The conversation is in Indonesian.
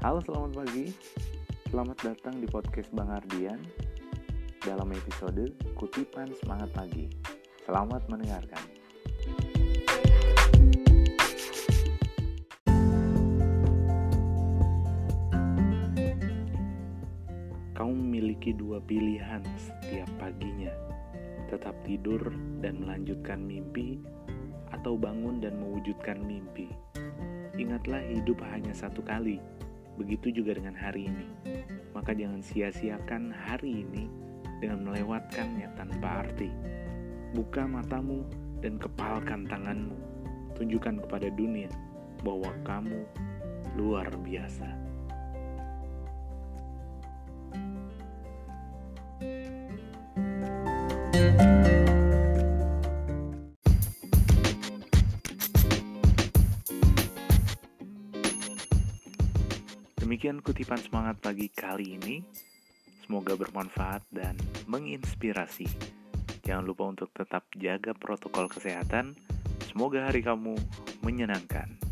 Halo, selamat pagi. Selamat datang di podcast Bang Ardian dalam episode Kutipan Semangat Pagi. Selamat mendengarkan. Kamu memiliki dua pilihan setiap paginya. Tetap tidur dan melanjutkan mimpi atau bangun dan mewujudkan mimpi. Ingatlah hidup hanya satu kali. Begitu juga dengan hari ini. Maka jangan sia-siakan hari ini dengan melewatkannya tanpa arti. Buka matamu dan kepalkan tanganmu. Tunjukkan kepada dunia bahwa kamu luar biasa. Demikian kutipan semangat pagi kali ini. Semoga bermanfaat dan menginspirasi. Jangan lupa untuk tetap jaga protokol kesehatan. Semoga hari kamu menyenangkan.